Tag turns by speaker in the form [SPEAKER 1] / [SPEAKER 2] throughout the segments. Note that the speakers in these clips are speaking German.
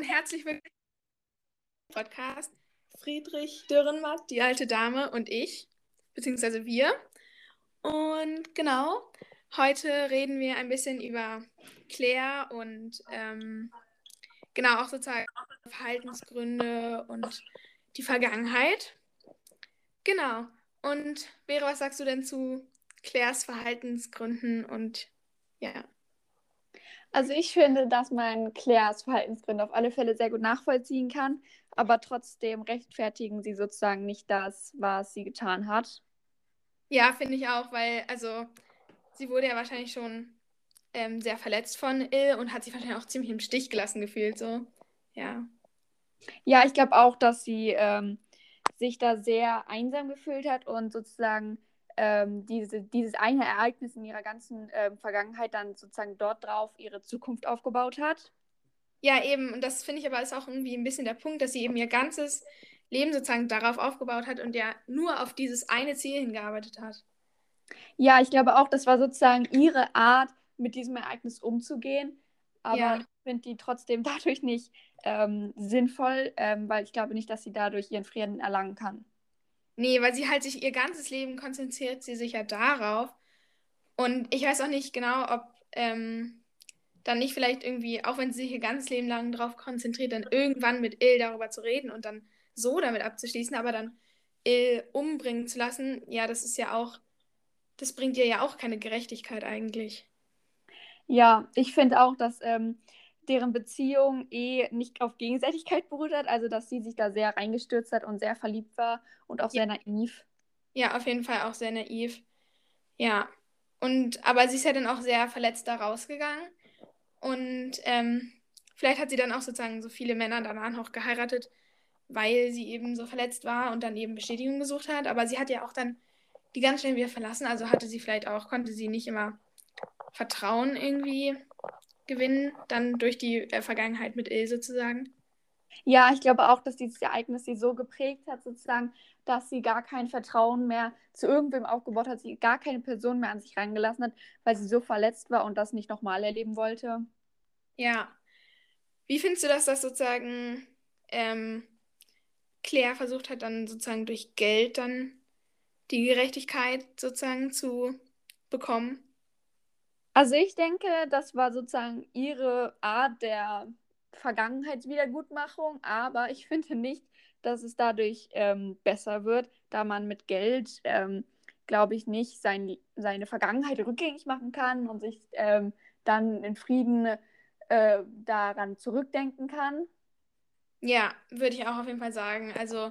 [SPEAKER 1] und herzlich willkommen zum Podcast. Friedrich Dürrenmatt, die alte Dame und ich, beziehungsweise wir. Und genau, heute reden wir ein bisschen über Claire und ähm, genau auch sozusagen Verhaltensgründe und die Vergangenheit. Genau. Und Vera, was sagst du denn zu Claires Verhaltensgründen und ja?
[SPEAKER 2] Also ich finde, dass man Claires Verhaltensgründe auf alle Fälle sehr gut nachvollziehen kann, aber trotzdem rechtfertigen sie sozusagen nicht das, was sie getan hat.
[SPEAKER 1] Ja, finde ich auch, weil also sie wurde ja wahrscheinlich schon ähm, sehr verletzt von Il und hat sich wahrscheinlich auch ziemlich im Stich gelassen gefühlt, so. Ja.
[SPEAKER 2] Ja, ich glaube auch, dass sie ähm, sich da sehr einsam gefühlt hat und sozusagen ähm, diese, dieses eine Ereignis in ihrer ganzen äh, Vergangenheit dann sozusagen dort drauf ihre Zukunft aufgebaut hat.
[SPEAKER 1] Ja, eben. Und das finde ich aber ist auch irgendwie ein bisschen der Punkt, dass sie eben ihr ganzes Leben sozusagen darauf aufgebaut hat und ja nur auf dieses eine Ziel hingearbeitet hat.
[SPEAKER 2] Ja, ich glaube auch, das war sozusagen ihre Art, mit diesem Ereignis umzugehen. Aber ja. ich finde die trotzdem dadurch nicht ähm, sinnvoll, ähm, weil ich glaube nicht, dass sie dadurch ihren Frieden erlangen kann.
[SPEAKER 1] Nee, weil sie halt sich ihr ganzes Leben konzentriert sie sich ja darauf. Und ich weiß auch nicht genau, ob ähm, dann nicht vielleicht irgendwie, auch wenn sie sich ihr ganzes Leben lang darauf konzentriert, dann irgendwann mit Il darüber zu reden und dann so damit abzuschließen, aber dann Il umbringen zu lassen, ja, das ist ja auch, das bringt ihr ja auch keine Gerechtigkeit eigentlich.
[SPEAKER 2] Ja, ich finde auch, dass ähm, deren Beziehung eh nicht auf Gegenseitigkeit beruht hat, also dass sie sich da sehr reingestürzt hat und sehr verliebt war und auch ja. sehr naiv.
[SPEAKER 1] Ja, auf jeden Fall auch sehr naiv. Ja. Und aber sie ist ja dann auch sehr verletzt da rausgegangen. Und ähm, vielleicht hat sie dann auch sozusagen so viele Männer danach noch geheiratet, weil sie eben so verletzt war und dann eben Bestätigung gesucht hat. Aber sie hat ja auch dann die ganz schnell wieder verlassen. Also hatte sie vielleicht auch, konnte sie nicht immer Vertrauen irgendwie gewinnen, dann durch die äh, Vergangenheit mit Il sozusagen.
[SPEAKER 2] Ja, ich glaube auch, dass dieses Ereignis sie so geprägt hat, sozusagen, dass sie gar kein Vertrauen mehr zu irgendwem aufgebaut hat, sie gar keine Person mehr an sich reingelassen hat, weil sie so verletzt war und das nicht nochmal erleben wollte.
[SPEAKER 1] Ja. Wie findest du das, dass sozusagen ähm, Claire versucht hat, dann sozusagen durch Geld dann die Gerechtigkeit sozusagen zu bekommen?
[SPEAKER 2] Also ich denke, das war sozusagen ihre Art der Vergangenheitswiedergutmachung, aber ich finde nicht, dass es dadurch ähm, besser wird, da man mit Geld, ähm, glaube ich, nicht sein, seine Vergangenheit rückgängig machen kann und sich ähm, dann in Frieden äh, daran zurückdenken kann.
[SPEAKER 1] Ja, würde ich auch auf jeden Fall sagen. Also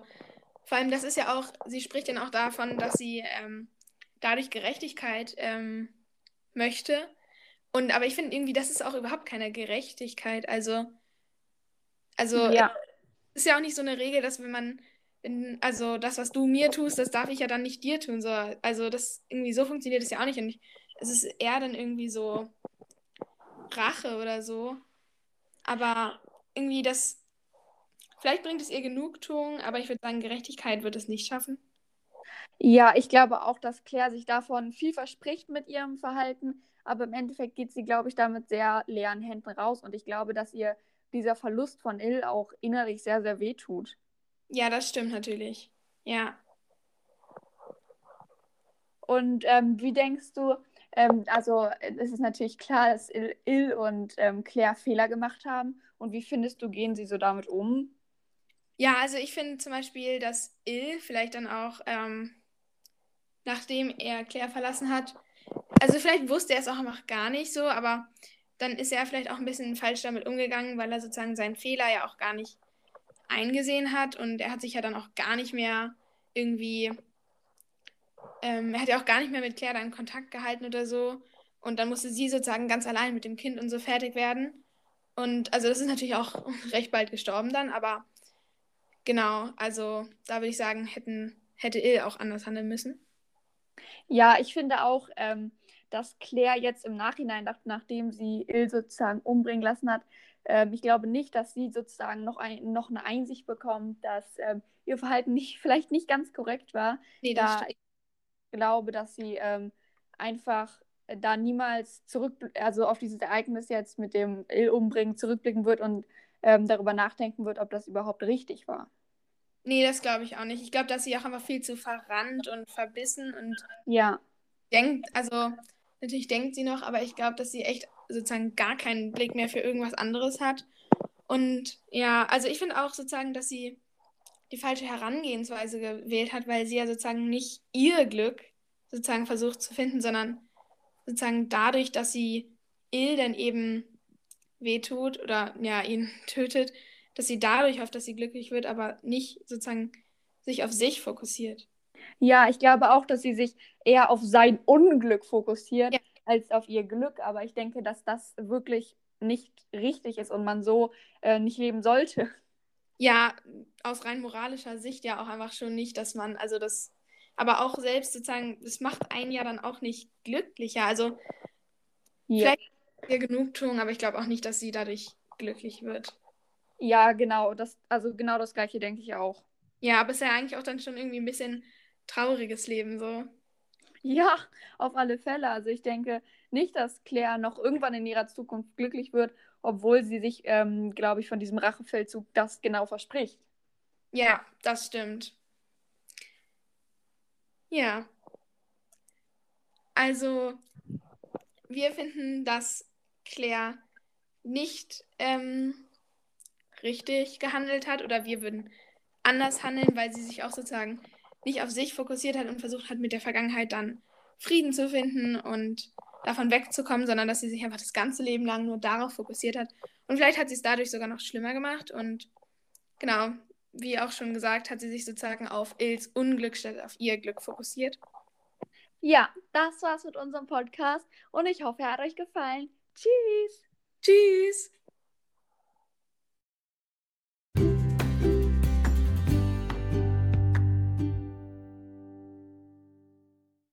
[SPEAKER 1] vor allem, das ist ja auch, sie spricht dann auch davon, dass sie ähm, dadurch Gerechtigkeit ähm, möchte. Und aber ich finde irgendwie, das ist auch überhaupt keine Gerechtigkeit. Also, also ja. ist ja auch nicht so eine Regel, dass wenn man, wenn, also das, was du mir tust, das darf ich ja dann nicht dir tun. So. Also das irgendwie so funktioniert es ja auch nicht. Und ich, es ist eher dann irgendwie so Rache oder so. Aber irgendwie das, vielleicht bringt es ihr Genugtuung, aber ich würde sagen, Gerechtigkeit wird es nicht schaffen.
[SPEAKER 2] Ja, ich glaube auch, dass Claire sich davon viel verspricht mit ihrem Verhalten, aber im Endeffekt geht sie, glaube ich, damit sehr leeren Händen raus und ich glaube, dass ihr dieser Verlust von Ill auch innerlich sehr, sehr weh tut.
[SPEAKER 1] Ja, das stimmt natürlich. Ja.
[SPEAKER 2] Und ähm, wie denkst du, ähm, also es ist natürlich klar, dass Ill, Ill und ähm, Claire Fehler gemacht haben. Und wie findest du, gehen sie so damit um?
[SPEAKER 1] Ja, also ich finde zum Beispiel, dass Ill vielleicht dann auch ähm, nachdem er Claire verlassen hat. Also vielleicht wusste er es auch einfach gar nicht so, aber dann ist er vielleicht auch ein bisschen falsch damit umgegangen, weil er sozusagen seinen Fehler ja auch gar nicht eingesehen hat und er hat sich ja dann auch gar nicht mehr irgendwie, ähm, er hat ja auch gar nicht mehr mit Claire dann Kontakt gehalten oder so und dann musste sie sozusagen ganz allein mit dem Kind und so fertig werden und also das ist natürlich auch recht bald gestorben dann, aber genau, also da würde ich sagen, hätten, hätte Il auch anders handeln müssen.
[SPEAKER 2] Ja, ich finde auch, ähm, dass Claire jetzt im Nachhinein, nach, nachdem sie Il sozusagen umbringen lassen hat, ähm, ich glaube nicht, dass sie sozusagen noch, ein, noch eine Einsicht bekommt, dass ähm, ihr Verhalten nicht, vielleicht nicht ganz korrekt war. Nee, das da stimmt. ich glaube, dass sie ähm, einfach da niemals zurück, also auf dieses Ereignis jetzt mit dem Il umbringen zurückblicken wird und ähm, darüber nachdenken wird, ob das überhaupt richtig war.
[SPEAKER 1] Nee, das glaube ich auch nicht. Ich glaube, dass sie auch einfach viel zu verrannt und verbissen und
[SPEAKER 2] ja.
[SPEAKER 1] denkt, also natürlich denkt sie noch, aber ich glaube, dass sie echt sozusagen gar keinen Blick mehr für irgendwas anderes hat. Und ja, also ich finde auch sozusagen, dass sie die falsche Herangehensweise gewählt hat, weil sie ja sozusagen nicht ihr Glück sozusagen versucht zu finden, sondern sozusagen dadurch, dass sie Il dann eben wehtut oder ja, ihn tötet, dass sie dadurch hofft, dass sie glücklich wird, aber nicht sozusagen sich auf sich fokussiert.
[SPEAKER 2] Ja, ich glaube auch, dass sie sich eher auf sein Unglück fokussiert ja. als auf ihr Glück. Aber ich denke, dass das wirklich nicht richtig ist und man so äh, nicht leben sollte.
[SPEAKER 1] Ja, aus rein moralischer Sicht ja auch einfach schon nicht, dass man, also das, aber auch selbst sozusagen, das macht einen ja dann auch nicht glücklicher. Also ja. vielleicht ihr Genugtuung, aber ich glaube auch nicht, dass sie dadurch glücklich wird.
[SPEAKER 2] Ja, genau, das, also genau das gleiche denke ich auch.
[SPEAKER 1] Ja, aber es ist ja eigentlich auch dann schon irgendwie ein bisschen trauriges Leben so.
[SPEAKER 2] Ja, auf alle Fälle. Also ich denke nicht, dass Claire noch irgendwann in ihrer Zukunft glücklich wird, obwohl sie sich, ähm, glaube ich, von diesem Rachefeldzug das genau verspricht.
[SPEAKER 1] Ja, das stimmt. Ja. Also, wir finden, dass Claire nicht ähm, richtig gehandelt hat oder wir würden anders handeln, weil sie sich auch sozusagen nicht auf sich fokussiert hat und versucht hat, mit der Vergangenheit dann Frieden zu finden und davon wegzukommen, sondern dass sie sich einfach das ganze Leben lang nur darauf fokussiert hat. Und vielleicht hat sie es dadurch sogar noch schlimmer gemacht. Und genau, wie auch schon gesagt, hat sie sich sozusagen auf Ils Unglück statt auf ihr Glück fokussiert.
[SPEAKER 2] Ja, das war's mit unserem Podcast und ich hoffe, er hat euch gefallen. Tschüss.
[SPEAKER 1] Tschüss.